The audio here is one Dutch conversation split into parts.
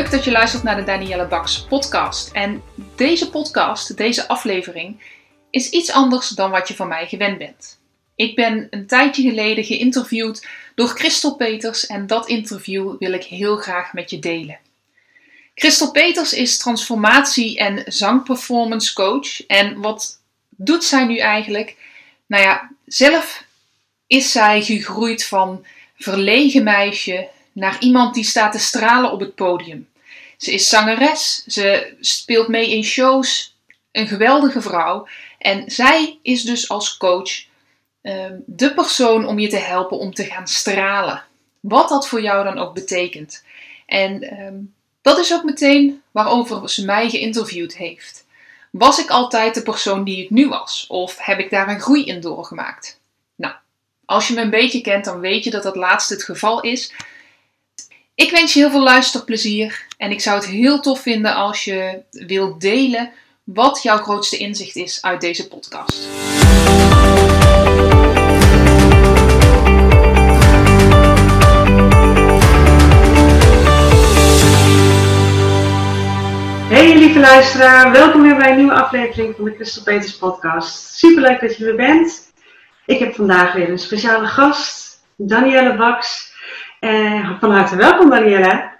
Leuk dat je luistert naar de Danielle Baks podcast. En deze podcast, deze aflevering, is iets anders dan wat je van mij gewend bent. Ik ben een tijdje geleden geïnterviewd door Christel Peters en dat interview wil ik heel graag met je delen. Christel Peters is transformatie- en zangperformance coach. En wat doet zij nu eigenlijk? Nou ja, zelf is zij gegroeid van verlegen meisje naar iemand die staat te stralen op het podium. Ze is zangeres, ze speelt mee in shows, een geweldige vrouw. En zij is dus als coach uh, de persoon om je te helpen om te gaan stralen. Wat dat voor jou dan ook betekent. En uh, dat is ook meteen waarover ze mij geïnterviewd heeft. Was ik altijd de persoon die ik nu was? Of heb ik daar een groei in doorgemaakt? Nou, als je me een beetje kent, dan weet je dat dat laatste het geval is. Ik wens je heel veel luisterplezier en ik zou het heel tof vinden als je wilt delen wat jouw grootste inzicht is uit deze podcast. Hey lieve luisteraar, welkom weer bij een nieuwe aflevering van de Christel Peters podcast. Superleuk dat je er bent. Ik heb vandaag weer een speciale gast, Danielle Baks. Uh, van harte welkom, Danielle.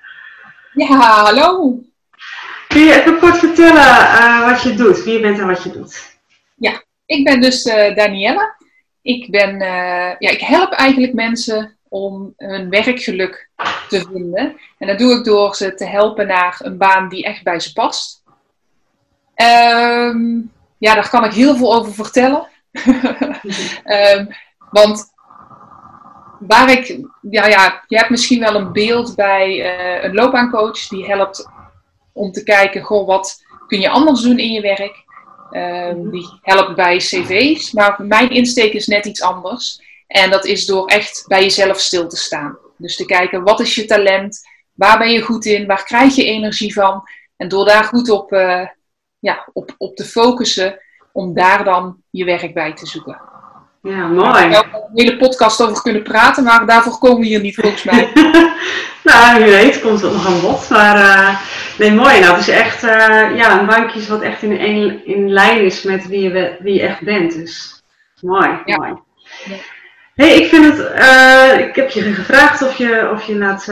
Ja, hallo. Kun je even kort vertellen uh, wat je doet, wie je bent en wat je doet? Ja, ik ben dus uh, Danielle. Ik, ben, ja, ik help eigenlijk mensen om hun werkgeluk te vinden. En dat doe ik door ze te helpen naar een baan die echt bij ze past. Um, ja, daar kan ik heel veel over vertellen. um, want waar ik, ja, ja, je hebt misschien wel een beeld bij uh, een loopbaancoach die helpt om te kijken, goh, wat kun je anders doen in je werk? Uh, die helpt bij cv's, maar mijn insteek is net iets anders. En dat is door echt bij jezelf stil te staan. Dus te kijken, wat is je talent? Waar ben je goed in? Waar krijg je energie van? En door daar goed op, uh, ja, op, op te focussen, om daar dan je werk bij te zoeken. Ja, mooi. Zou er een hele podcast over kunnen praten, maar daarvoor komen we hier niet volgens mij. nou, wie weet, komt het nog aan bod. Maar uh, nee, mooi. Nou, het is echt uh, ja, een bankje wat echt in, een, in lijn is met wie je, wie je echt bent. Dus mooi, ja. mooi. Ja. hey, ik vind het, uh, ik heb je gevraagd of je, of je het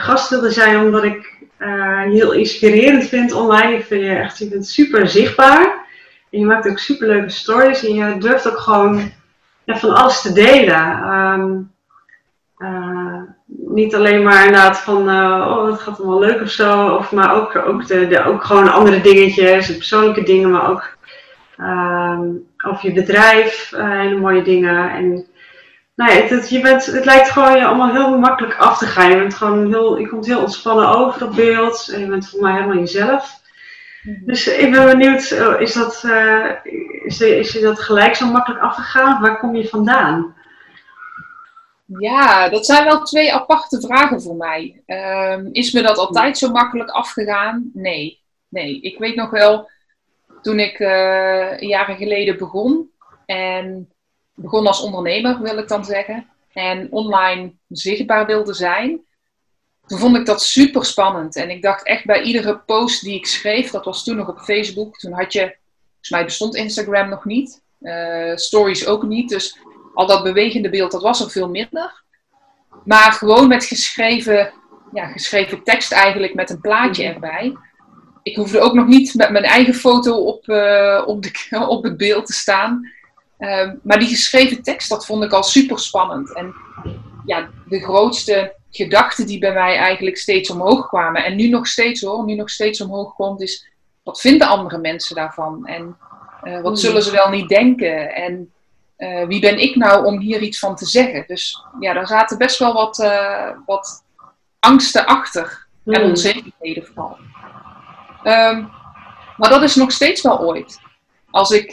gast wilde zijn, omdat ik je heel inspirerend vind online. Ik vind je echt, je bent super zichtbaar. En je maakt ook super leuke stories en je durft ook gewoon ja, van alles te delen. Um, uh, niet alleen maar inderdaad van, uh, oh, het gaat allemaal leuk of zo, of, maar ook, ook, de, de, ook gewoon andere dingetjes, persoonlijke dingen, maar ook um, over je bedrijf, uh, hele mooie dingen. En nou ja, het, je bent, het lijkt gewoon je allemaal heel makkelijk af te gaan. Je, bent gewoon heel, je komt heel ontspannen over op beeld en je bent voor mij helemaal jezelf. Dus ik ben benieuwd, is dat, uh, is, is je dat gelijk zo makkelijk afgegaan? Waar kom je vandaan? Ja, dat zijn wel twee aparte vragen voor mij. Um, is me dat altijd zo makkelijk afgegaan? Nee. Nee, ik weet nog wel, toen ik uh, jaren geleden begon, en begon als ondernemer wil ik dan zeggen, en online zichtbaar wilde zijn, toen vond ik dat super spannend. En ik dacht echt bij iedere post die ik schreef, dat was toen nog op Facebook. Toen had je, volgens mij bestond Instagram nog niet. Uh, stories ook niet. Dus al dat bewegende beeld, dat was er veel minder. Maar gewoon met geschreven, ja, geschreven tekst eigenlijk met een plaatje mhm. erbij. Ik hoefde ook nog niet met mijn eigen foto op, uh, op, de, op het beeld te staan. Uh, maar die geschreven tekst, dat vond ik al super spannend. En ja, de grootste gedachten die bij mij eigenlijk steeds omhoog kwamen. En nu nog steeds hoor, nu nog steeds omhoog komt, is wat vinden andere mensen daarvan? En uh, wat zullen ze wel niet denken? En uh, wie ben ik nou om hier iets van te zeggen? Dus ja, daar zaten best wel wat, uh, wat angsten achter. En onzekerheden vooral. Um, maar dat is nog steeds wel ooit. Als ik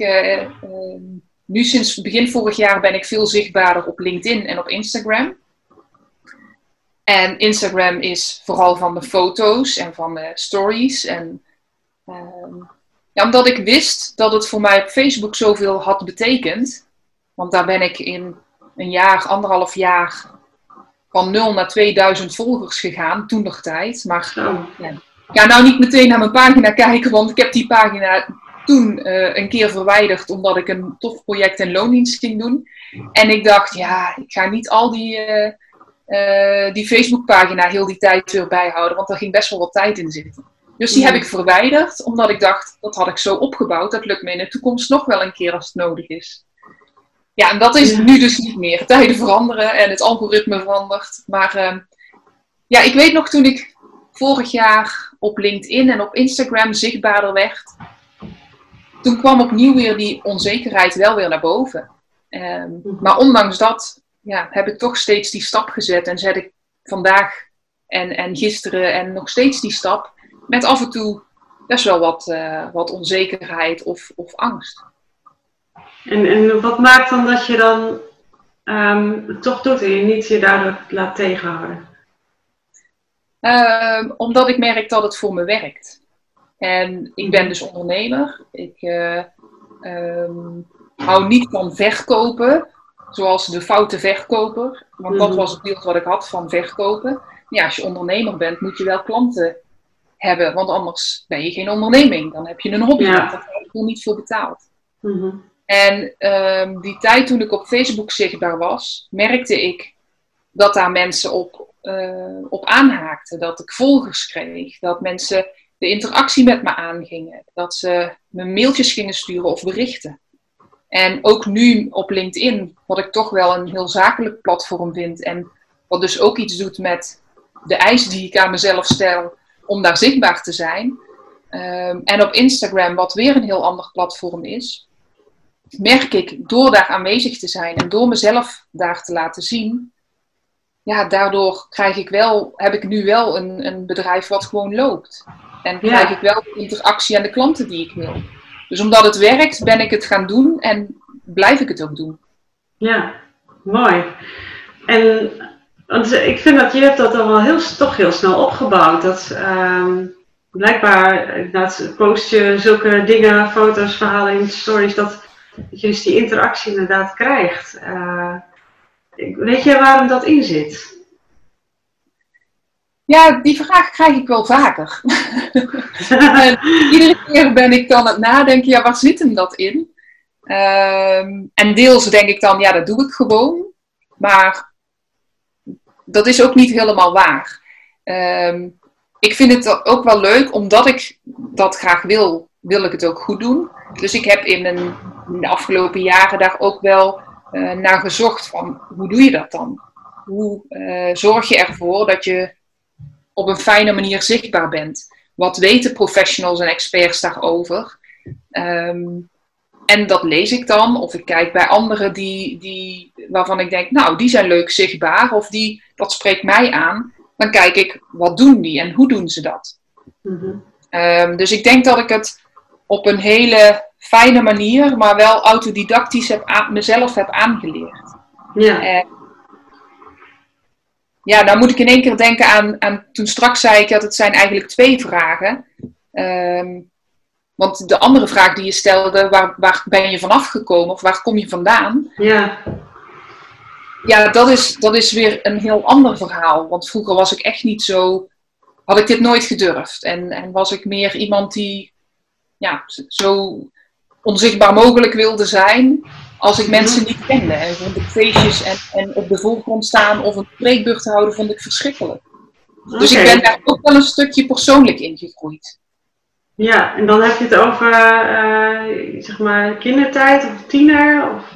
nu sinds begin vorig jaar ben ik veel zichtbaarder op LinkedIn en op Instagram. En Instagram is vooral van de foto's en van de stories. En um, ja, omdat ik wist dat het voor mij op Facebook zoveel had betekend. Want daar ben ik in een jaar, anderhalf jaar van 0 naar 2000 volgers gegaan, toen nog tijd. Maar ja, ik ga nou niet meteen naar mijn pagina kijken, want ik heb die pagina toen uh, een keer verwijderd omdat ik een tof project in loondienst ging doen. En ik dacht, ja, ik ga niet al die, uh, uh, die Facebookpagina heel die tijd weer bijhouden, want daar ging best wel wat tijd in zitten. Dus die heb ik verwijderd, omdat ik dacht, dat had ik zo opgebouwd, dat lukt me in de toekomst nog wel een keer als het nodig is. Ja, en dat is nu dus niet meer. Tijden veranderen en het algoritme verandert. Maar uh, ja, ik weet nog toen ik vorig jaar op LinkedIn en op Instagram zichtbaarder werd, toen kwam opnieuw weer die onzekerheid wel weer naar boven. Um, maar ondanks dat ja, heb ik toch steeds die stap gezet en zet ik vandaag en, en gisteren en nog steeds die stap met af en toe best wel wat, uh, wat onzekerheid of, of angst. En, en wat maakt dan dat je dan um, toch doet en je niet je daardoor laat tegenhouden? Um, omdat ik merk dat het voor me werkt. En ik ben dus ondernemer. Ik uh, um, hou niet van verkopen, zoals de foute verkoper. Want dat mhm. was het beeld wat ik had van verkopen. Ja, als je ondernemer bent, moet je wel klanten hebben, want anders ben je geen onderneming. Dan heb je een hobby, ja. daar heb je niet voor betaald. Mm -hmm. En um, die tijd toen ik op Facebook zichtbaar was, merkte ik dat daar mensen op, uh, op aanhaakten. Dat ik volgers kreeg, dat mensen de interactie met me aangingen. Dat ze me mailtjes gingen sturen of berichten. En ook nu op LinkedIn, wat ik toch wel een heel zakelijk platform vind. En wat dus ook iets doet met de eisen die ik aan mezelf stel om daar zichtbaar te zijn. Um, en op Instagram, wat weer een heel ander platform is, merk ik door daar aanwezig te zijn en door mezelf daar te laten zien, ja, daardoor krijg ik wel, heb ik nu wel een, een bedrijf wat gewoon loopt. En krijg ik wel interactie aan de klanten die ik wil. Dus omdat het werkt, ben ik het gaan doen en blijf ik het ook doen. Ja, mooi. En want ik vind dat je hebt dat al wel heel, toch heel snel opgebouwd. Dat um, blijkbaar, dat post je zulke dingen, foto's, verhalen in stories, dat, dat je dus die interactie inderdaad krijgt. Uh, weet je waarom dat in zit? Ja, die vraag krijg ik wel vaker. iedere keer ben ik dan aan het nadenken, ja, waar zit hem dat in? Um, en deels denk ik dan, ja, dat doe ik gewoon. Maar dat is ook niet helemaal waar. Um, ik vind het ook wel leuk, omdat ik dat graag wil, wil ik het ook goed doen. Dus ik heb in, in de afgelopen jaren daar ook wel uh, naar gezocht van, hoe doe je dat dan? Hoe uh, zorg je ervoor dat je op een fijne manier zichtbaar bent. Wat weten professionals en experts daarover? Um, en dat lees ik dan, of ik kijk bij anderen die, die, waarvan ik denk, nou, die zijn leuk zichtbaar, of die, dat spreekt mij aan. Dan kijk ik, wat doen die en hoe doen ze dat? Mm -hmm. um, dus ik denk dat ik het op een hele fijne manier, maar wel autodidactisch heb mezelf heb aangeleerd. Ja. En ja, nou moet ik in één keer denken aan, aan toen straks zei ik dat het zijn eigenlijk twee vragen. Um, want de andere vraag die je stelde, waar, waar ben je vanaf gekomen of waar kom je vandaan? Ja. Ja, dat is, dat is weer een heel ander verhaal. Want vroeger was ik echt niet zo, had ik dit nooit gedurfd. En, en was ik meer iemand die ja, zo onzichtbaar mogelijk wilde zijn als ik mensen niet kende. En vond ik feestjes en, en op de voorgrond staan of een spreekbeurt te houden, vond ik verschrikkelijk. Dus ik ben daar ook wel een stukje persoonlijk in gegroeid. Ja, en dan heb je het over, uh, zeg maar, kindertijd of tiener? Of...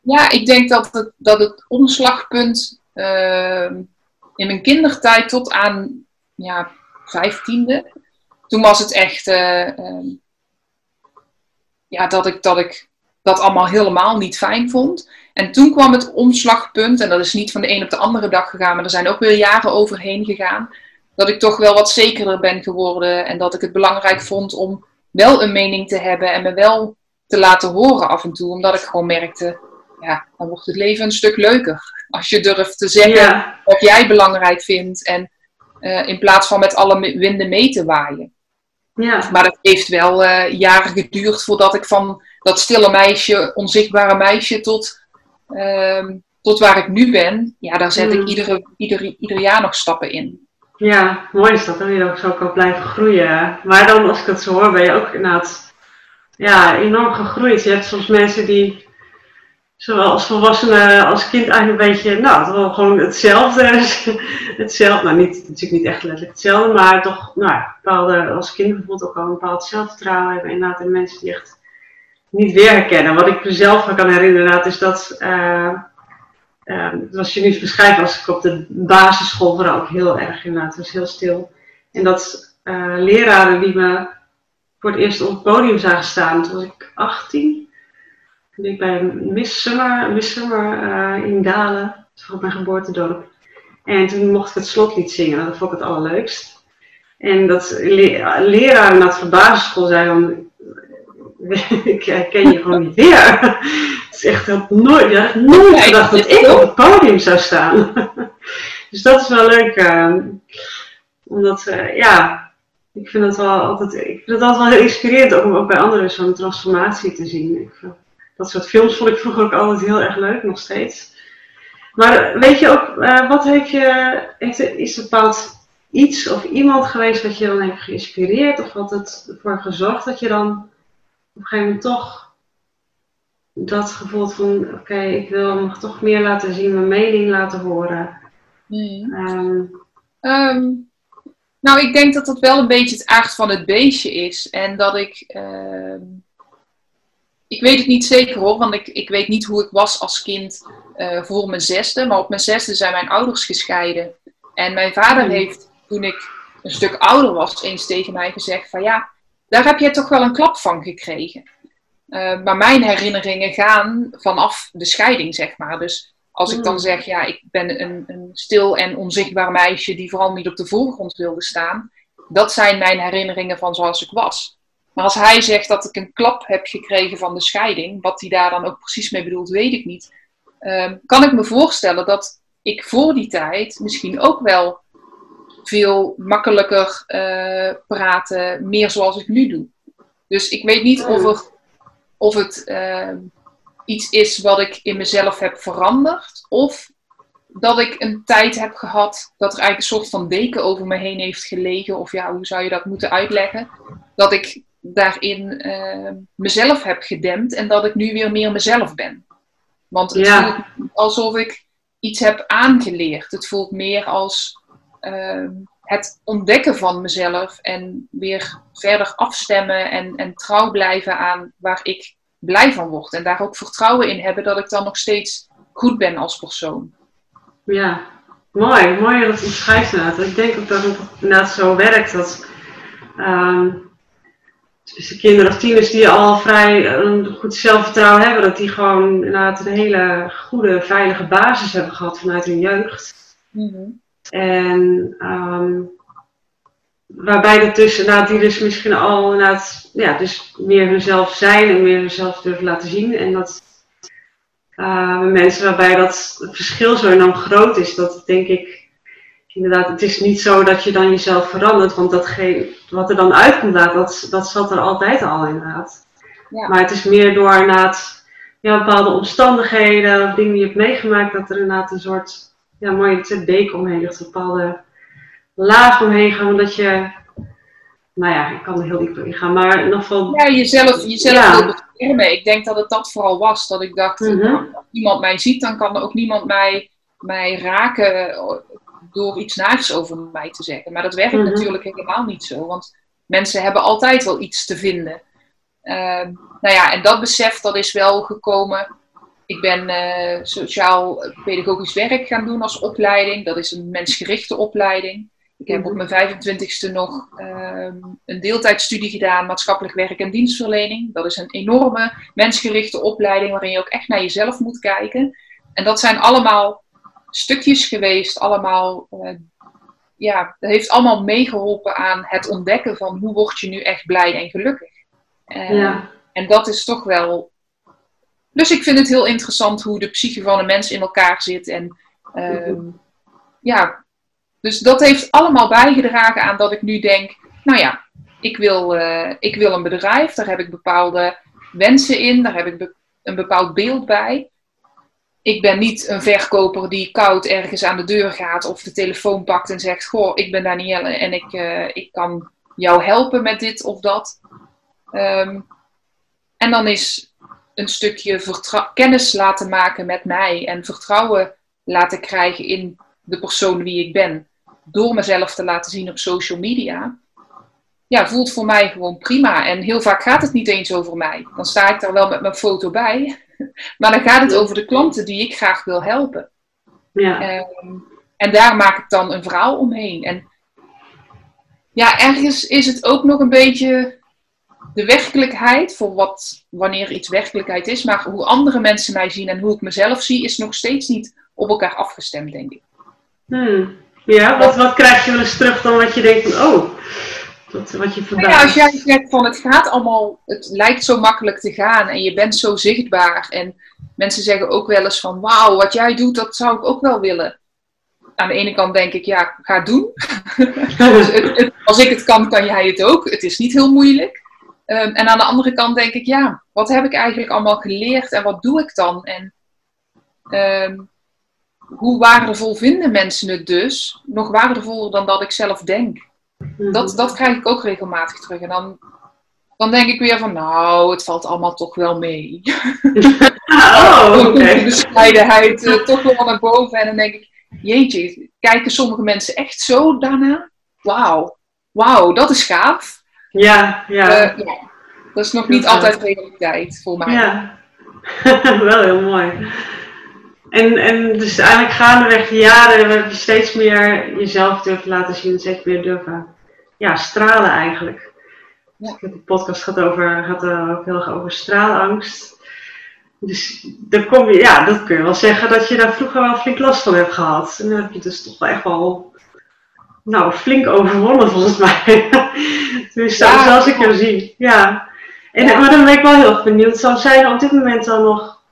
Ja, ik denk dat het, dat het omslagpunt uh, in mijn kindertijd tot aan ja, vijftiende, toen was het echt uh, ja, dat, ik, dat ik dat allemaal helemaal niet fijn vond. En toen kwam het omslagpunt, en dat is niet van de een op de andere dag gegaan, maar er zijn ook weer jaren overheen gegaan, dat ik toch wel wat zekerder ben geworden en dat ik het belangrijk vond om wel een mening te hebben en me wel te laten horen af en toe, omdat ik gewoon merkte, ja, dan wordt het leven een stuk leuker. Als je durft te zeggen wat jij belangrijk vindt en uh, in plaats van met alle winden mee te waaien. Ja. Maar het heeft wel uh, jaren geduurd voordat ik van dat stille meisje, onzichtbare meisje, tot, uh, tot waar ik nu ben, ja, daar zet ik Mm. iedere, ieder, ieder jaar nog stappen in. Ja, mooi is dat. Dan wil je ook zo kan blijven groeien. Maar dan, als ik het zo hoor, ben je ook inderdaad ja, enorm gegroeid. Je hebt soms mensen die, zowel als volwassenen als kind, eigenlijk een beetje, nou, het wel gewoon hetzelfde. hetzelfde, nou, niet, natuurlijk niet echt letterlijk hetzelfde, maar toch, nou, ja, bepaalde, als kind bijvoorbeeld ook al een bepaald zelfvertrouwen hebben. Inderdaad, en mensen die echt niet weer herkennen. Wat ik mezelf me kan herinneren, is dat. eh, eh, zoals je nu beschrijft, was ik op de basisschool vooral ook heel erg inderdaad. Het was heel stil. En dat eh, leraren die me voor het eerst op het podium zagen staan, toen was ik 18. Toen ik bij Miss Summer, Miss Summer in Dalen, op mijn geboortedorp. En toen mocht ik het slotlied zingen, dat vond ik het allerleukst. En dat le leraren na het basisschool dan, ik herken je gewoon niet weer. Het is echt nooit, ja, nooit gedacht dat ik op het podium zou staan. Dus dat is wel leuk. eh, omdat, eh, ja, ik vind het wel altijd, ik vind het altijd wel heel inspirerend om ook bij anderen zo'n transformatie te zien. Ik, vind- dat soort films vond ik vroeger ook altijd heel erg leuk, nog steeds. Maar weet je ook, eh, wat heeft je, heeft is er bepaald iets of iemand geweest wat je dan heeft geïnspireerd? Of wat het ervoor gezorgd dat je dan op een gegeven moment toch dat gevoel van, oké, ik wil nog toch meer laten zien, mijn mening laten horen. Ehm, Ehm, nou, ik denk dat dat wel een beetje het aard van het beestje is. En dat ik. ehm, ik weet het niet zeker hoor, want ik, ik weet niet hoe ik was als kind eh, voor mijn zesde. Maar op mijn zesde zijn mijn ouders gescheiden. En mijn vader Hmm. heeft, toen ik een stuk ouder was, eens tegen mij gezegd: van ja, daar heb jij toch wel een klap van gekregen. Eh, maar mijn herinneringen gaan vanaf de scheiding, zeg maar. Dus als ik dan Hmm. zeg, ja, ik ben een, een stil en onzichtbaar meisje die vooral niet op de voorgrond wilde staan. Dat zijn mijn herinneringen van zoals ik was. Maar als hij zegt dat ik een klap heb gekregen van de scheiding, wat hij daar dan ook precies mee bedoelt, weet ik niet. Ehm, kan ik me voorstellen dat ik voor die tijd misschien ook wel veel makkelijker eh, praten, meer zoals ik nu doe. Dus ik weet niet of, er, of het ehm, iets is wat ik in mezelf heb veranderd, of dat ik een tijd heb gehad dat er eigenlijk een soort van deken over me heen heeft gelegen, of ja, hoe zou je dat moeten uitleggen? Dat ik daarin eh, mezelf heb gedempt en dat ik nu weer meer mezelf ben. Want het Ja. voelt alsof ik iets heb aangeleerd. Het voelt meer als ehm, het ontdekken van mezelf en weer verder afstemmen en, en trouw blijven aan waar ik blij van word. En daar ook vertrouwen in hebben dat ik dan nog steeds goed ben als persoon. Ja, mooi. Mooi dat je het beschrijft inderdaad. Ik denk ook dat het inderdaad zo werkt dat dus de kinderen of tieners die al vrij een goed zelfvertrouwen hebben, dat die gewoon inderdaad een hele goede, veilige basis hebben gehad vanuit hun jeugd. En ehm, waarbij dus inderdaad, die dus misschien al inderdaad, ja, dus meer hunzelf zijn en meer hunzelf durven laten zien. En dat eh, mensen waarbij dat het verschil zo enorm groot is, dat denk ik inderdaad, het is niet zo dat je dan jezelf verandert, want datgene, wat er dan uitkomt, dat, dat zat er altijd al inderdaad. Ja. Maar het is meer door inderdaad ja, bepaalde omstandigheden of dingen die je hebt meegemaakt, dat er inderdaad een soort, ja mooi, het zit deken omheen ligt, een bepaalde laag omheen gaan, omdat je, nou ja, ik kan er heel diep in gaan, maar ieder geval, Ja, jezelf, jezelf Ja. wil beschermen. Ik denk dat het dat vooral was. Dat ik dacht, nou, als niemand mij ziet, dan kan er ook niemand mij, mij raken door iets naars over mij te zeggen. Maar dat werkt Mhm. natuurlijk helemaal niet zo. Want mensen hebben altijd wel iets te vinden. Ehm, nou ja, en dat besef dat is wel gekomen. Ik ben eh, sociaal-pedagogisch werk gaan doen als opleiding. Dat is een mensgerichte opleiding. Ik heb Mhm. op mijn 25ste nog ehm, een deeltijdstudie gedaan, maatschappelijk werk en dienstverlening. Dat is een enorme mensgerichte opleiding waarin je ook echt naar jezelf moet kijken. En dat zijn allemaal stukjes geweest, allemaal, eh, ja, dat heeft allemaal meegeholpen aan het ontdekken van hoe word je nu echt blij en gelukkig. Eh, ja, En dat is toch wel. Dus ik vind het heel interessant hoe de psyche van een mens in elkaar zit. En ehm, ja, dus dat heeft allemaal bijgedragen aan dat ik nu denk: nou ja, ik wil, eh, ik wil een bedrijf, daar heb ik bepaalde wensen in, daar heb ik be- een bepaald beeld bij. ik ben niet een verkoper die koud ergens aan de deur gaat of de telefoon pakt en zegt: Goh, ik ben Danielle en ik, uh, ik kan jou helpen met dit of dat. Ehm, en dan is een stukje kennis laten maken met mij en vertrouwen laten krijgen in de persoon wie ik ben, door mezelf te laten zien op social media, ja, voelt voor mij gewoon prima. En heel vaak gaat het niet eens over mij. Dan sta ik daar wel met mijn foto bij, maar dan gaat het over de klanten die ik graag wil helpen. Ja. Ehm, en daar maak ik dan een verhaal omheen. En ja, ergens is het ook nog een beetje de werkelijkheid, voor wat, wanneer iets werkelijkheid is, maar hoe andere mensen mij zien en hoe ik mezelf zie, is nog steeds niet op elkaar afgestemd, denk ik. Hmm. Ja, wat, wat krijg je wel eens terug dan wat je denkt van, oh, wat, wat je verbaast? Ja, als jij zegt van het gaat allemaal, het lijkt zo makkelijk te gaan en je bent zo zichtbaar en mensen zeggen ook wel eens van, wauw, wat jij doet, dat zou ik ook wel willen. Aan de ene kant denk ik, ja, ga doen. dus als ik het kan, kan jij het ook. Het is niet heel moeilijk. Ehm, en aan de andere kant denk ik, ja, wat heb ik eigenlijk allemaal geleerd en wat doe ik dan? En ehm, hoe waardevol vinden mensen het dus? Nog waardevoller dan dat ik zelf denk. Mhm. Dat, dat krijg ik ook regelmatig terug. En dan, dan denk ik weer van, nou, het valt allemaal toch wel mee. oh, oké. Okay. De bescheidenheid uh, toch wel naar boven. En dan denk ik, jeetje, kijken sommige mensen echt zo daarna? Wauw, wauw, dat is gaaf. Ja, ja. Uh, ja. Dat is nog niet altijd realiteit voor mij. Ja, wel heel mooi. En, en dus eigenlijk gaandeweg de jaren heb je steeds meer jezelf durven laten zien, steeds meer durven ja, stralen eigenlijk. Ja. Een podcast gehad over, had ook heel erg over straalangst. Dus dan kom je, ja, dat kun je wel zeggen dat je daar vroeger wel flink last van hebt gehad. En dan heb je dus toch wel echt wel, nou, flink overwonnen volgens mij. dus ja, zoals ik jou zie, ja. En, Maar dan ben ik wel heel benieuwd, zou zijn er op dit moment dan nog...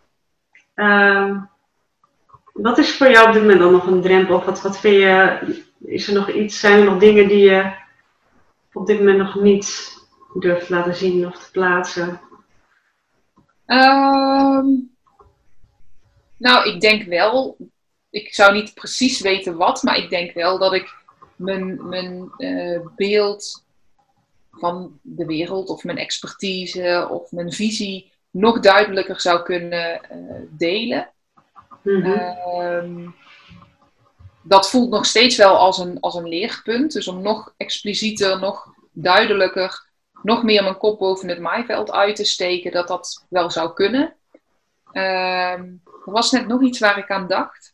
Uh, wat is voor jou op dit moment dan nog een drempel? Of wat, wat vind je, is er nog iets, zijn er nog dingen die je op dit moment nog niet durft laten zien of te plaatsen? Ehm, nou, ik denk wel, ik zou niet precies weten wat, maar ik denk wel dat ik mijn, mijn uh, beeld van de wereld of mijn expertise of mijn visie nog duidelijker zou kunnen uh, delen. Mhm. Ehm, dat voelt nog steeds wel als een, als een leerpunt. Dus om nog explicieter, nog duidelijker, nog meer mijn kop boven het maaiveld uit te steken, dat dat wel zou kunnen. Ehm, er was net nog iets waar ik aan dacht.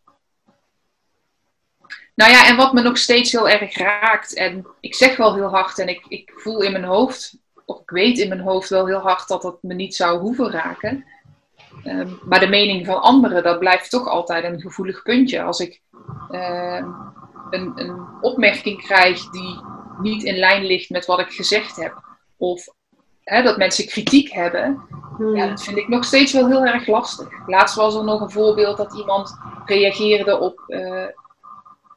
Nou ja, en wat me nog steeds heel erg raakt, en ik zeg wel heel hard, en ik, ik voel in mijn hoofd, of ik weet in mijn hoofd wel heel hard dat dat me niet zou hoeven raken. Ehm, maar de mening van anderen, dat blijft toch altijd een gevoelig puntje. Als ik ehm, een, een, opmerking krijg die niet in lijn ligt met wat ik gezegd heb, of hè, dat mensen kritiek hebben, hmm. ja, dat vind ik nog steeds wel heel erg lastig. Laatst was er nog een voorbeeld dat iemand reageerde op, uh,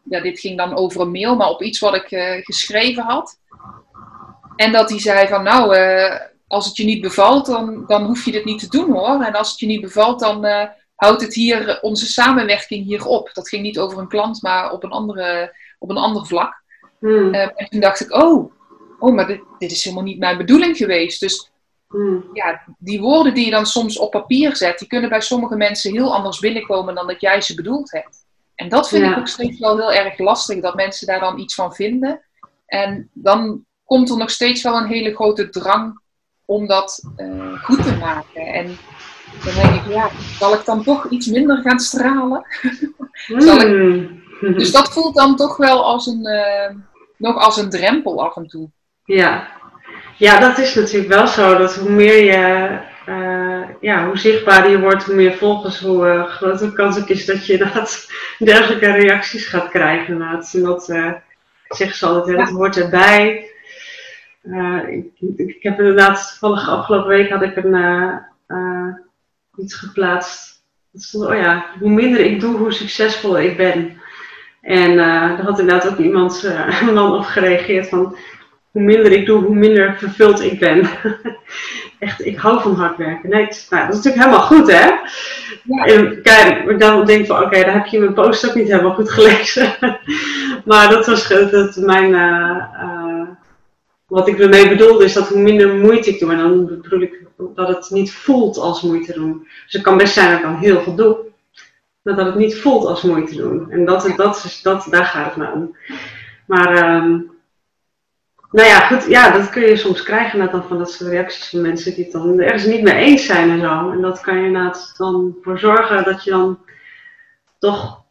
ja, dit ging dan over een mail, maar op iets wat ik uh, geschreven had. En dat hij zei van, nou, uh, als het je niet bevalt, dan, dan hoef je dit niet te doen hoor. En als het je niet bevalt, dan uh, houdt het hier onze samenwerking hier op. Dat ging niet over een klant, maar op een, andere, op een ander vlak. Hmm. En toen dacht ik, oh, oh maar dit, dit, is helemaal niet mijn bedoeling geweest. Dus hmm. ja, die woorden die je dan soms op papier zet, die kunnen bij sommige mensen heel anders binnenkomen dan dat jij ze bedoeld hebt. En dat vind ik ook steeds wel heel erg lastig, dat mensen daar dan iets van vinden. En dan komt er nog steeds wel een hele grote drang om dat uh, goed te maken. En dan denk ik, ja, zal ik dan toch iets minder gaan stralen? Hmm. Dus dat voelt dan toch wel als een, uh, nog als een drempel af en toe. Ja. ja, dat is natuurlijk wel zo. Dat hoe meer je, uh, ja, hoe zichtbaarder je wordt, hoe meer volgers, hoe groter de kans ook is dat je dat, dergelijke reacties gaat krijgen. Inderdaad. En dat zeggen ze altijd, het hoort erbij. Uh, ik, ik, heb inderdaad, toevallig afgelopen week had ik een, uh, uh, iets geplaatst. Stond, oh ja, hoe minder ik doe, hoe succesvoller ik ben. En daar had inderdaad ook iemand, een man op gereageerd van, hoe minder ik doe, hoe minder vervuld ik ben. Echt, ik hou van hard werken. Nee, nou, dat is natuurlijk helemaal goed, hè? Ja. En kijk, dan denk ik van, oké, dan heb je mijn post ook niet helemaal goed gelezen. maar dat was dat mijn, uh, wat ik ermee bedoelde, is dat hoe minder moeite ik doe, en dan bedoel ik dat het niet voelt als moeite doen. Dus het kan best zijn dat ik dan heel veel doe, maar dat het niet voelt als moeite doen. En dat, dat, dat, daar gaat het me om. Maar, um, nou ja, goed, ja, dat kun je soms krijgen net dan van dat soort reacties van mensen die het dan ergens niet mee eens zijn en zo. En dat kan je inderdaad dan voor zorgen dat je dan toch.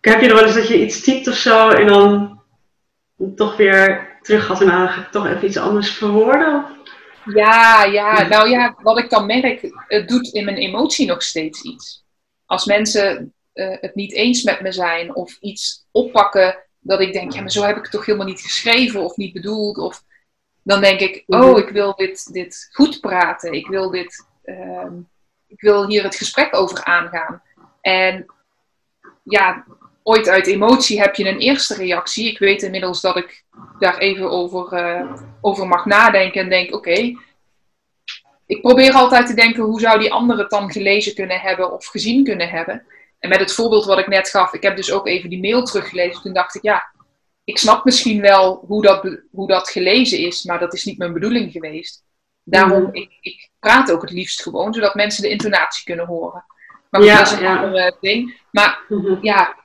Heb je er wel eens dat je iets typt of zo en dan toch weer terug gaat en dan ga ik toch even iets anders verwoorden? Ja, ja, nou ja, wat ik dan merk, het doet in mijn emotie nog steeds iets. Als mensen uh, het niet eens met me zijn of iets oppakken dat ik denk, ja, maar zo heb ik het toch helemaal niet geschreven of niet bedoeld. Of dan denk ik, oh, mhm. ik wil dit, dit goed praten. Ik wil, dit, uh, ik wil hier het gesprek over aangaan. En ja, ooit uit emotie heb je een eerste reactie. Ik weet inmiddels dat ik daar even over, uh, over mag nadenken en denk, oké. ik probeer altijd te denken, hoe zou die andere het dan gelezen kunnen hebben of gezien kunnen hebben? En met het voorbeeld wat ik net gaf, ik heb dus ook even die mail teruggelezen. Toen dacht ik, ja, ik snap misschien wel hoe dat, hoe dat gelezen is, maar dat is niet mijn bedoeling geweest. Daarom, mm. ik, ik praat ook het liefst gewoon, zodat mensen de intonatie kunnen horen. Maar ja, dat is een ja. ander ding. Maar mm-hmm. ja,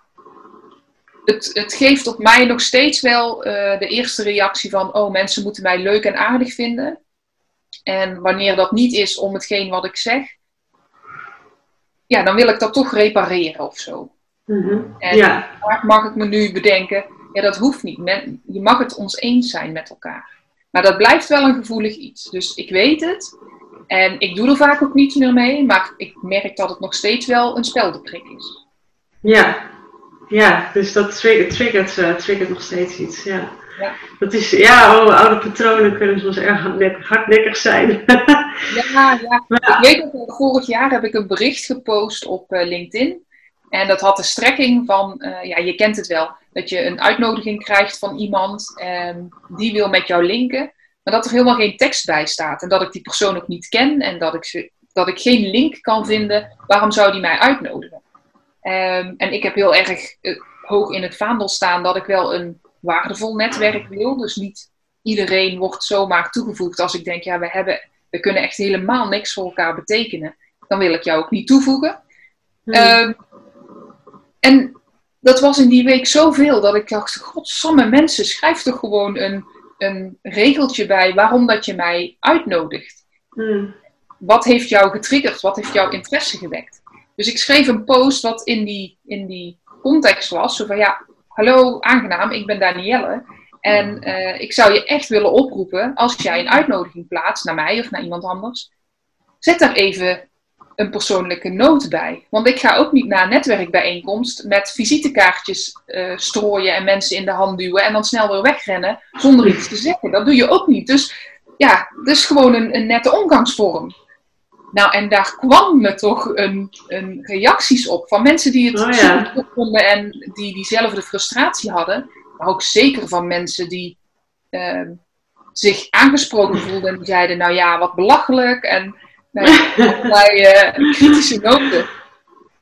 het, het geeft op mij nog steeds wel uh, de eerste reactie van, oh, mensen moeten mij leuk en aardig vinden. En wanneer dat niet is om hetgeen wat ik zeg, ja, dan wil ik dat toch repareren of zo. Mm-hmm. En ja. mag ik me nu bedenken, ja, dat hoeft niet. Men, je mag het ons eens zijn met elkaar. Maar dat blijft wel een gevoelig iets. Dus ik weet het. En ik doe er vaak ook niets meer mee. Maar ik merk dat het nog steeds wel een speldenprik is. Ja, ja dus dat triggert, uh, triggert nog steeds iets. Ja. Ja. Dat is, ja, oh, oude patronen kunnen soms erg hardnekkig zijn. ja, ja. Ik weet nog, vorig jaar heb ik een bericht gepost op uh, LinkedIn. En dat had de strekking van, uh, ja, je kent het wel, dat je een uitnodiging krijgt van iemand en die wil met jou linken, maar dat er helemaal geen tekst bij staat. En dat ik die persoon ook niet ken en dat ik, dat ik geen link kan vinden, waarom zou die mij uitnodigen? Um, en ik heb heel erg uh, hoog in het vaandel staan dat ik wel een waardevol netwerk wil. Dus niet iedereen wordt zomaar toegevoegd als ik denk, ja, we, hebben, we kunnen echt helemaal niks voor elkaar betekenen. Dan wil ik jou ook niet toevoegen. Hmm. Ehm, en dat was in die week zoveel dat ik dacht, godsamme mensen, schrijf toch gewoon een, een regeltje bij waarom dat je mij uitnodigt. Hmm. Wat heeft jou getriggerd? Wat heeft jouw interesse gewekt? Dus ik schreef een post wat in die, in die context was. Zo van ja, hallo, aangenaam, ik ben Danielle. En uh, ik zou je echt willen oproepen, als jij een uitnodiging plaatst naar mij of naar iemand anders, zet daar even een persoonlijke noot bij. Want ik ga ook niet naar een netwerkbijeenkomst met visitekaartjes uh, strooien en mensen in de hand duwen en dan snel weer wegrennen zonder iets te zeggen. Dat doe je ook niet. Dus ja, dat is gewoon een, een nette omgangsvorm. Nou, en daar kwam me toch een, een reacties op van mensen die het oh, ja. vonden en die diezelfde frustratie hadden. Maar ook zeker van mensen die uh, zich aangesproken voelden en die zeiden, nou ja, wat belachelijk. En allerlei uh, kritische noten.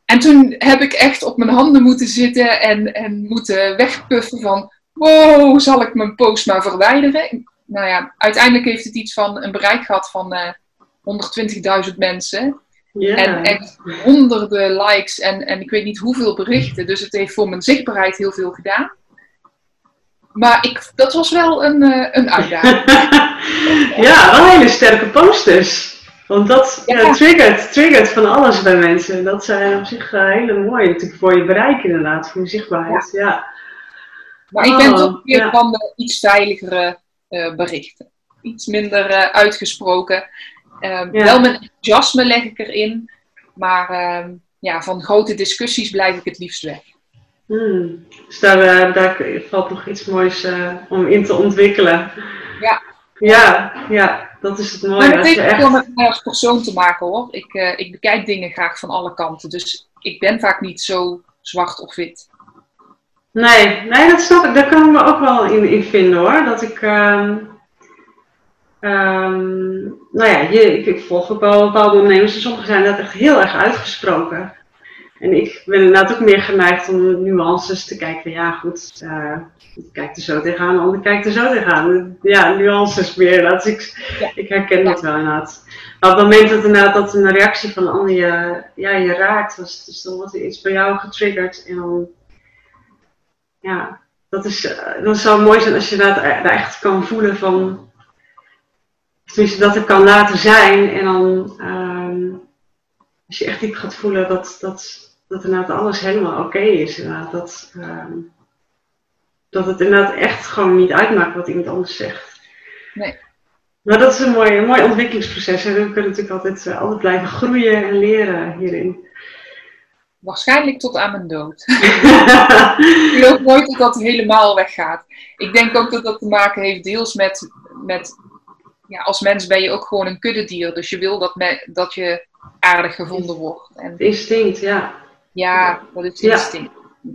En toen heb ik echt op mijn handen moeten zitten en, en moeten wegpuffen van, wow, zal ik mijn post maar verwijderen? Nou ja, uiteindelijk heeft het iets van een bereik gehad van... Uh, 120.000 mensen. En echt honderden likes en, en ik weet niet hoeveel berichten. Dus het heeft voor mijn zichtbaarheid heel veel gedaan. Maar ik, dat was wel een, uh, een uitdaging. ja, wel hele sterke posters. Want dat ja. triggert, triggert van alles bij mensen. Dat zijn op zich uh, hele mooie natuurlijk voor je bereik inderdaad, voor je zichtbaarheid. Ja. Maar ik ben oh, toch weer van de iets veiligere uh, berichten. Iets minder uitgesproken. Ehm, wel met enthousiasme leg ik erin, maar ehm, ja, van grote discussies blijf ik het liefst weg. Hmm. Dus daar, uh, daar valt nog iets moois uh, om in te ontwikkelen. Ja. Ja, ja, dat is het mooie. Maar het heeft echt... veel met mij als persoon te maken hoor. Ik, uh, ik bekijk dingen graag van alle kanten. Dus ik ben vaak niet zo zwart of wit. Nee, nee, dat snap ik. Daar kan ik me ook wel in, in vinden hoor. Dat ik. Ehm nou ja, je, ik, ik volg ook wel bepaalde ondernemers en sommigen zijn dat echt heel erg uitgesproken. En ik ben inderdaad ook meer geneigd om nuances te kijken. Ja, goed, eh ik kijk er zo tegenaan, de ander kijkt er zo tegenaan. Ja, nuances meer. Dat ik, Ja. ik herken dat wel inderdaad. Maar op het moment dat, inderdaad, dat een reactie van een ander je, ja, je raakt, dus, dus dan wordt er iets bij jou getriggerd. En dan, ja, dat is, eh, dat zou mooi zijn als je dat daar echt kan voelen van, tenminste dat het kan laten zijn. En dan, ehm, als je echt diep gaat voelen dat, dat, dat inderdaad alles helemaal oké is. Inderdaad, dat, ehm, dat het inderdaad echt gewoon niet uitmaakt wat iemand anders zegt. Nee. Maar dat is een mooi, een mooi ontwikkelingsproces. En we kunnen natuurlijk altijd, eh, altijd blijven groeien en leren hierin. Waarschijnlijk tot aan mijn dood. Ik geloof nooit dat dat helemaal weggaat. Ik denk ook dat dat te maken heeft deels met, met ja, als mens ben je ook gewoon een kuddedier. Dus je wil dat, me, dat je aardig gevonden wordt. En Het instinct, ja. ja, dat is instinct.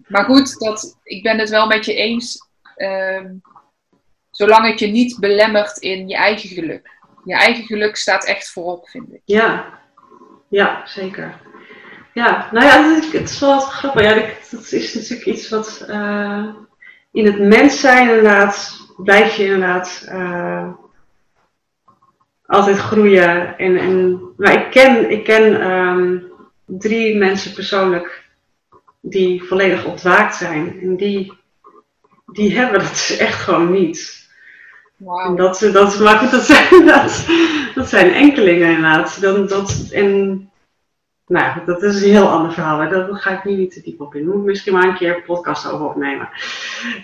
Maar goed, dat, ik ben het wel met je eens. ehm, zolang het je niet belemmert in je eigen geluk. Je eigen geluk staat echt voorop, vind ik. Ja, ja zeker. Ja, nou ja, het is, wel grappig. Ja, dat dat is natuurlijk iets wat eh, in het mens zijn inderdaad, blijf je inderdaad eh, altijd groeien. En, en, maar ik ken, ik ken ehm, drie mensen persoonlijk die volledig ontwaakt zijn. En die, die hebben dat dus echt gewoon niet. Wauw. dat, dat, maar goed, dat zijn, dat, dat zijn enkelingen inderdaad. Dan, dat, en, nou dat is een heel ander verhaal. Hè. Daar ga ik nu niet te diep op in. Daar moet ik misschien maar een keer een podcast over opnemen.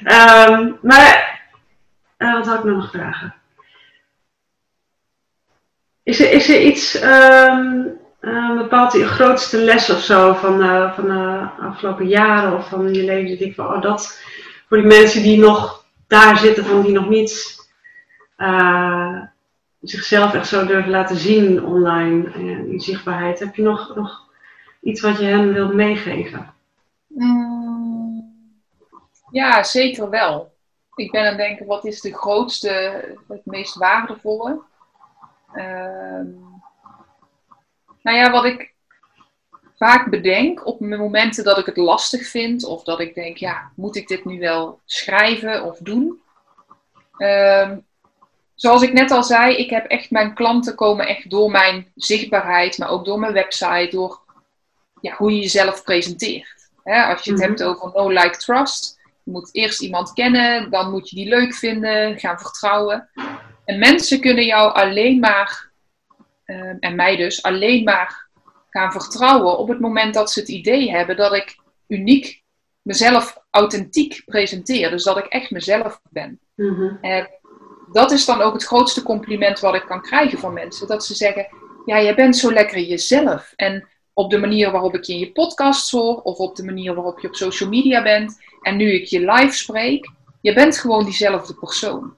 Ehm, maar, eh, wat had ik nog vragen? Is er, is er iets, ehm een bepaald je grootste les of zo van, eh, van de afgelopen jaren of van je leven? Dat ik van, oh, dat voor die mensen die nog daar zitten, van die nog niet eh, zichzelf echt zo durven laten zien online in zichtbaarheid. Heb je nog, nog iets wat je hen wilt meegeven? Mm, Ja, zeker wel. Ik ben aan het denken, wat is de grootste, het meest waardevolle? Ehm, nou ja, wat ik vaak bedenk op momenten dat ik het lastig vind, of dat ik denk, ja, moet ik dit nu wel schrijven of doen? Ehm, zoals ik net al zei, ik heb echt mijn klanten komen echt door mijn zichtbaarheid, maar ook door mijn website, door ja, hoe je jezelf presenteert. Hè, als je het Mhm. hebt over no like trust, je moet eerst iemand kennen, dan moet je die leuk vinden, gaan vertrouwen. En mensen kunnen jou alleen maar, eh, en mij dus, alleen maar gaan vertrouwen op het moment dat ze het idee hebben dat ik uniek mezelf authentiek presenteer. Dus dat ik echt mezelf ben. Mhm. En dat is dan ook het grootste compliment wat ik kan krijgen van mensen. Dat ze zeggen, ja, jij bent zo lekker jezelf. En op de manier waarop ik je in je podcast hoor, of op de manier waarop je op social media bent, en nu ik je live spreek, je bent gewoon diezelfde persoon.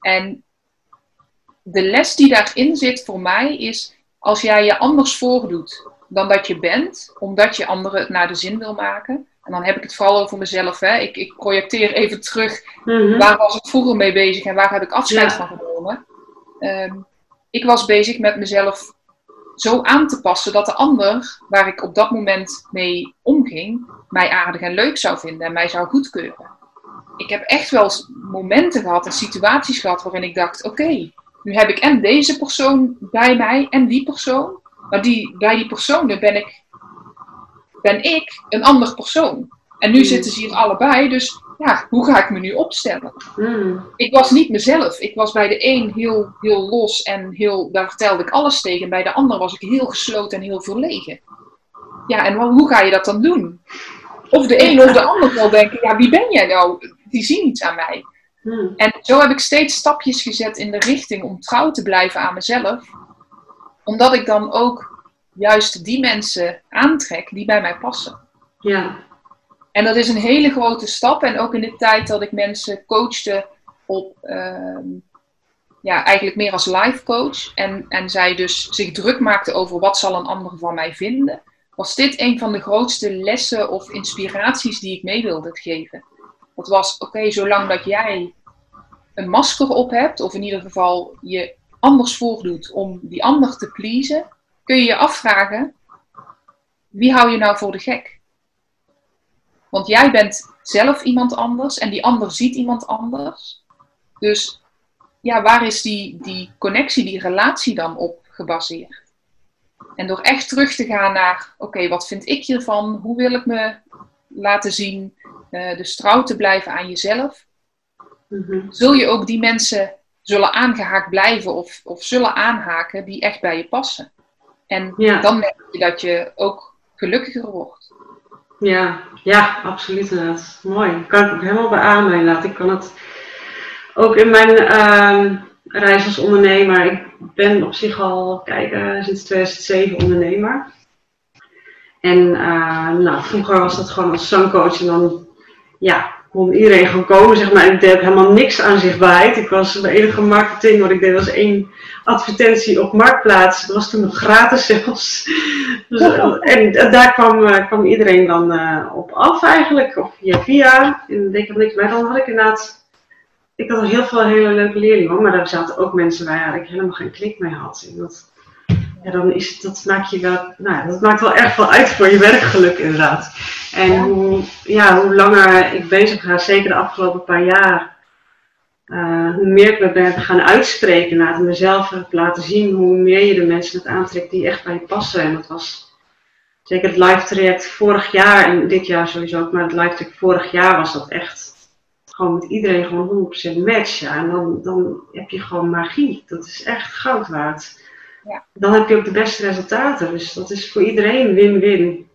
En de les die daarin zit voor mij is, als jij je anders voordoet dan dat je bent, omdat je anderen het naar de zin wil maken, en dan heb ik het vooral over mezelf, hè. Ik, ik projecteer even terug Mhm. Waar was ik vroeger mee bezig en waar heb ik afscheid Ja. van genomen? Ehm, ik was bezig met mezelf zo aan te passen dat de ander, waar ik op dat moment mee omging, mij aardig en leuk zou vinden en mij zou goedkeuren. Ik heb echt wel momenten gehad en situaties gehad waarin ik dacht: oké, nu heb ik en deze persoon bij mij en die persoon. Maar die, bij die personen ben ik, ben ik een ander persoon. En nu Mm. zitten ze hier allebei, dus ja, hoe ga ik me nu opstellen? Mhm. ik was niet mezelf. Ik was bij de een heel, heel los en heel, daar vertelde ik alles tegen. En bij de ander was ik heel gesloten en heel verlegen. Ja, en hoe ga je dat dan doen? Of de een of de ander zal denken, ja, wie ben jij nou? Die zien iets aan mij. Mhm. En zo heb ik steeds stapjes gezet in de richting om trouw te blijven aan mezelf. Omdat ik dan ook juist die mensen aantrek die bij mij passen. Ja. En dat is een hele grote stap. En ook in de tijd dat ik mensen coachte op, ehm, ja, eigenlijk meer als life coach. En, en zij dus zich druk maakte over wat zal een ander van mij vinden. Was dit een van de grootste lessen of inspiraties die ik mee wilde geven. Dat was, oké, zolang dat jij een masker op hebt, of in ieder geval je anders voordoet om die ander te pleasen, kun je je afvragen, wie hou je nou voor de gek? Want jij bent zelf iemand anders en die ander ziet iemand anders. Dus ja, waar is die, die connectie, die relatie dan op gebaseerd? En door echt terug te gaan naar, oké, wat vind ik hiervan? Hoe wil ik me laten zien? Uh, dus trouw te blijven aan jezelf. Mhm. Zul je ook die mensen zullen aangehaakt blijven of, of zullen aanhaken die echt bij je passen. En dan merk je dat je ook gelukkiger wordt. Ja, ja, absoluut inderdaad. Mooi. Kan ik ook helemaal beamen inderdaad. Ik kan het ook in mijn uh, reis als ondernemer. Ik ben op zich al, kijk, sinds 2007 ondernemer. En uh, nou, vroeger was dat gewoon als zangcoach en dan, ja, kon iedereen gewoon komen, zeg maar. En ik deed helemaal niks aan zichtbaarheid. Ik was, mijn enige marketing wat ik deed was één advertentie op Marktplaats. Dat was toen nog gratis zelfs. Dus, eh, en daar kwam, uh, kwam iedereen dan uh, op af eigenlijk, of via via. En ik heb niks bij. Dan had ik inderdaad, ik had heel veel hele leuke leerlingen, maar daar zaten ook mensen bij waar ik helemaal geen klik mee had. En dat, ja, dan is dat maakt je wel, nou, dat maakt wel erg veel uit voor je werkgeluk inderdaad. En hoe, ja, hoe langer ik bezig ga, zeker de afgelopen paar jaar, uh, hoe meer ik me ben gaan uitspreken, laten mezelf heb laten zien, hoe meer je de mensen het aantrekt die echt bij je passen. En dat was zeker het live traject vorig jaar en dit jaar sowieso ook, maar het live traject vorig jaar was dat echt gewoon met iedereen gewoon 100% match. Ja. En dan, dan heb je gewoon magie. Dat is echt goud waard. Ja. Dan heb je ook de beste resultaten. Dus dat is voor iedereen win-win.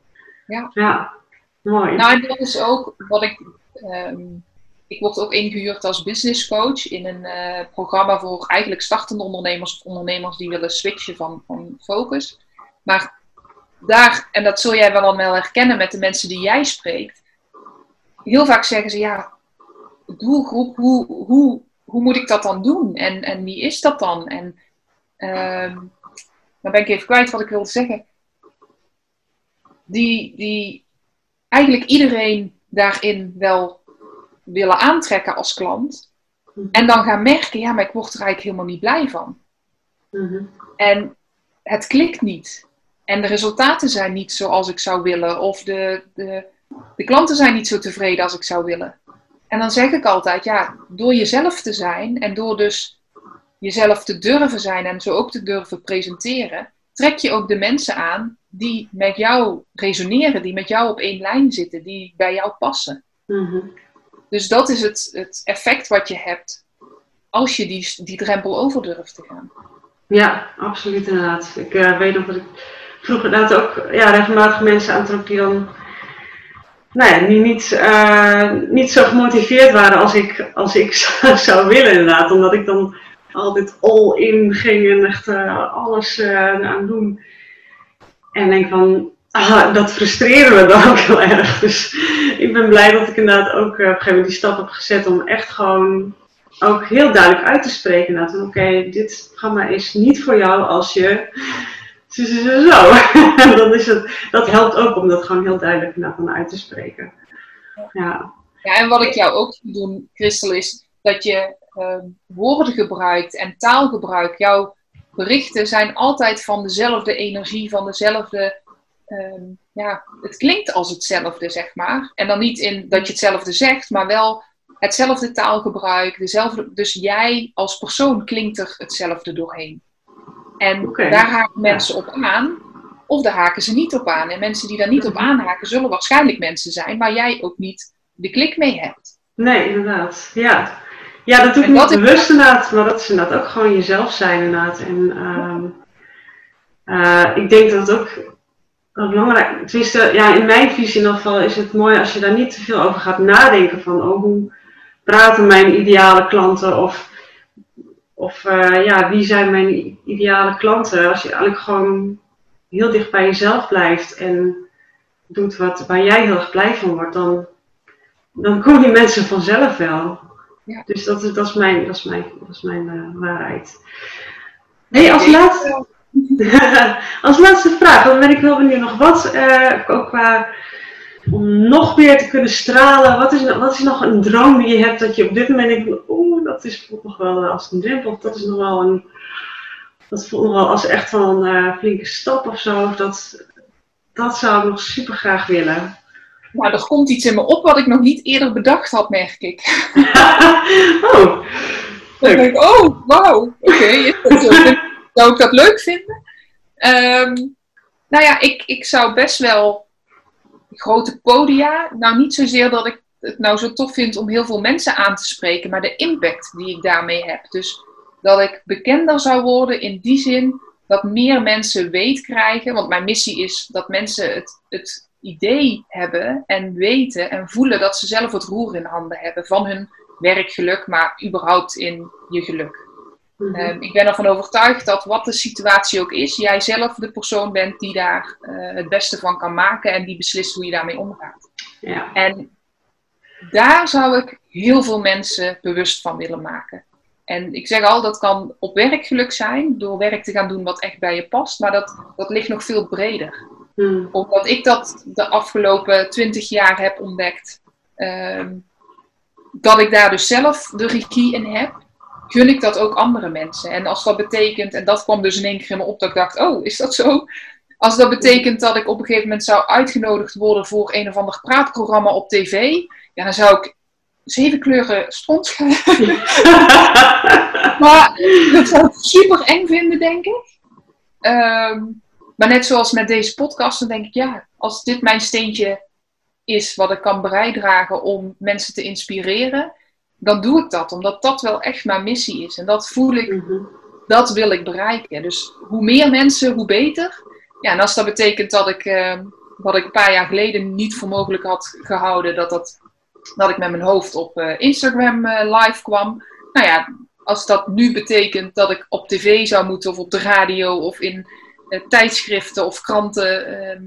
Ja. ja, mooi. Nou, en dat is ook wat ik. Um, ik word ook ingehuurd als business coach in een uh, programma voor eigenlijk startende ondernemers of ondernemers die willen switchen van, van focus. Maar daar, en dat zul jij wel al wel herkennen met de mensen die jij spreekt, heel vaak zeggen ze ja, doelgroep, hoe, hoe, hoe moet ik dat dan doen? En, en wie is dat dan? En um, dan ben ik even kwijt wat ik wilde zeggen. Die, die eigenlijk iedereen daarin wel willen aantrekken als klant. Mhm. En dan gaan merken, ja, maar ik word er eigenlijk helemaal niet blij van. Mhm. En het klikt niet. En de resultaten zijn niet zoals ik zou willen. Of de, de, de klanten zijn niet zo tevreden als ik zou willen. En dan zeg ik altijd, ja, door jezelf te zijn en door dus jezelf te durven zijn en zo ook te durven presenteren, trek je ook de mensen aan die met jou resoneren, die met jou op één lijn zitten, die bij jou passen. Mhm. Dus dat is het, het effect wat je hebt als je die, die drempel over durft te gaan. Ja, absoluut inderdaad. Ik uh, weet nog dat ik vroeger inderdaad ook ja, regelmatig mensen aantrok die dan nou ja, die niet, uh, niet zo gemotiveerd waren als ik, als ik zou, zou willen inderdaad. Omdat ik dan altijd all in ging en echt uh, alles uh, aan doen. En denk van, ah, dat frustreerde me dan ook heel erg. Dus ik ben blij dat ik inderdaad ook uh, op een gegeven moment die stap heb gezet om echt gewoon ook heel duidelijk uit te spreken. Oké, okay, dit programma is niet voor jou als je zo. zo. dan is het, dat helpt ook om dat gewoon heel duidelijk naar uit te spreken. Ja. ja, en wat ik jou ook zie doen, Christel, is dat je uh, woorden gebruikt en taalgebruik. Jouw berichten zijn altijd van dezelfde energie, van dezelfde. Uh, ja, het klinkt als hetzelfde, zeg maar. En dan niet in dat je hetzelfde zegt, maar wel hetzelfde taalgebruik. Dezelfde, dus jij als persoon klinkt er hetzelfde doorheen. En daar haken mensen op aan, of daar haken ze niet op aan. En mensen die daar niet op aanhaken, zullen waarschijnlijk mensen zijn waar jij ook niet de klik mee hebt. Nee, inderdaad. Ja, ja dat doe ik niet bewust inderdaad, maar dat is inderdaad ook gewoon jezelf zijn inderdaad. En ehm, eh, ik denk dat het ook belangrijk, tenminste, ja, in mijn visie in ieder geval is het mooi als je daar niet te veel over gaat nadenken van, oh, hoe praten mijn ideale klanten of of uh, ja, wie zijn mijn ideale klanten? Als je eigenlijk gewoon heel dicht bij jezelf blijft en doet wat, waar jij heel erg blij van wordt, dan, dan komen die mensen vanzelf wel. Ja. Dus dat is, dat is mijn, dat is mijn, dat is mijn uh, waarheid. Nee, als laatste, als laatste vraag, dan ben ik wel benieuwd nog wat, uh, ook qua om nog meer te kunnen stralen. Wat is, wat is nog een droom die je hebt dat je op dit moment denkt, oeh, dat is nog wel als een drempel. Dat is nog wel een, dat voelt nog wel als echt wel een uh, flinke stap of zo. Dat, dat zou ik nog super graag willen. Nou, er komt iets in me op wat ik nog niet eerder bedacht had, merk ik. oh, leuk. Ik oh, wauw, oké. zou ik dat leuk vinden? Um, nou ja, ik, ik zou best wel grote podia, nou niet zozeer dat ik het nou zo tof vind om heel veel mensen aan te spreken, maar de impact die ik daarmee heb. Dus dat ik bekender zou worden in die zin dat meer mensen weet krijgen. Want mijn missie is dat mensen het, het idee hebben en weten en voelen dat ze zelf het roer in handen hebben van hun werkgeluk, maar überhaupt in je geluk. Mhm. Ehm, ik ben ervan overtuigd dat wat de situatie ook is, jij zelf de persoon bent die daar eh, het beste van kan maken en die beslist hoe je daarmee omgaat. Ja. En daar zou ik heel veel mensen bewust van willen maken. En ik zeg al, dat kan op werkgeluk zijn, door werk te gaan doen wat echt bij je past, maar dat, dat ligt nog veel breder. Hmm. Omdat ik dat de afgelopen twintig jaar heb ontdekt, ehm, dat ik daar dus zelf de regie in heb gun ik dat ook andere mensen. En als dat betekent, en dat kwam dus in één keer in me op, dat ik dacht, oh, is dat zo? Als dat betekent dat ik op een gegeven moment zou uitgenodigd worden voor een of ander praatprogramma op tv, ja, dan zou ik zeven kleuren stront gaan. maar dat zou ik super eng vinden, denk ik. Ehm, maar net zoals met deze podcast, dan denk ik, ja, als dit mijn steentje is wat ik kan bijdragen om mensen te inspireren, dan doe ik dat. Omdat dat wel echt mijn missie is. En dat voel ik, mhm. dat wil ik bereiken. Dus hoe meer mensen, hoe beter. Ja, en als dat betekent dat ik, uh, wat ik een paar jaar geleden niet voor mogelijk had gehouden, dat, dat, dat ik met mijn hoofd op uh, Instagram uh, live kwam. Nou ja, als dat nu betekent dat ik op tv zou moeten, of op de radio, of in tijdschriften of kranten. Ehm,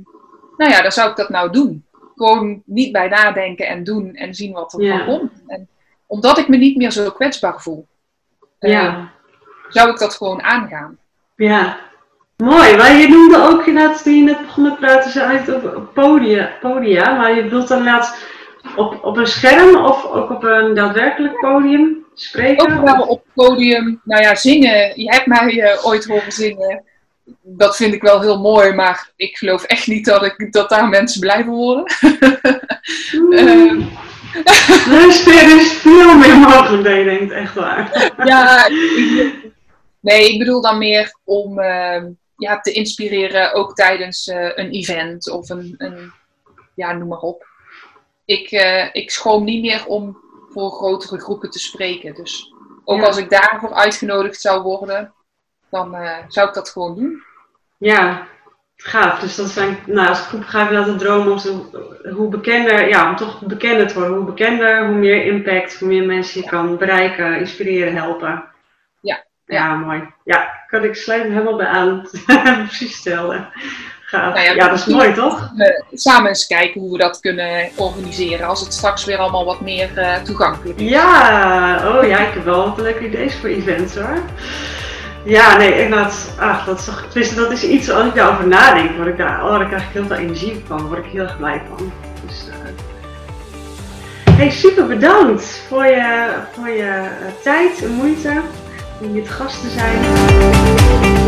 nou ja, dan zou ik dat nou doen. Gewoon niet bij nadenken en doen en zien wat er van komt. En omdat ik me niet meer zo kwetsbaar voel. Ja. Uh, zou ik dat gewoon aangaan. Ja, mooi. Maar je noemde ook inderdaad, toen je net begon met praten, ze uit op podia, podia. Maar je bedoelt dan inderdaad op, op een scherm of ook op een daadwerkelijk podium spreken? Ook wel op podium. Nou ja, zingen. Je hebt mij uh, ooit horen zingen. Dat vind ik wel heel mooi, maar ik geloof echt niet dat, ik, dat daar mensen blijven worden. er is veel meer mogelijk dan je denkt, echt waar. ja, ik, nee, ik bedoel dan meer om uh, ja, te inspireren, ook tijdens uh, een event of een, een, ja, noem maar op. Ik, uh, ik schroom niet meer om voor grotere groepen te spreken. Dus ook ja. als ik daarvoor uitgenodigd zou worden, dan zou ik dat gewoon doen. Ja, gaaf. Dus dat zijn, nou, als ik goed begrijp, dat de droom om hoe bekender, ja, om toch bekender te worden. Hoe bekender, hoe meer impact, hoe meer mensen je kan bereiken, inspireren, helpen. Ja. Ja, mooi. Ja, kan ik sluit helemaal bij aan. Precies stellen. Gaaf. Nou ja, ja, dat is mooi toch? samen eens kijken hoe we dat kunnen organiseren als het straks weer allemaal wat meer uh, toegankelijk is. Ja, oh ja, ik heb wel wat leuke ideeën voor events hoor. Ja, nee, inderdaad. Ach, dat is toch, dat is iets, als ik daarover nadenk, word ik daar, oh, daar krijg ik heel veel energie van, word ik heel erg blij van. Dus, uh... hey, super bedankt voor je, voor je uh, tijd en moeite om hier te gast te zijn.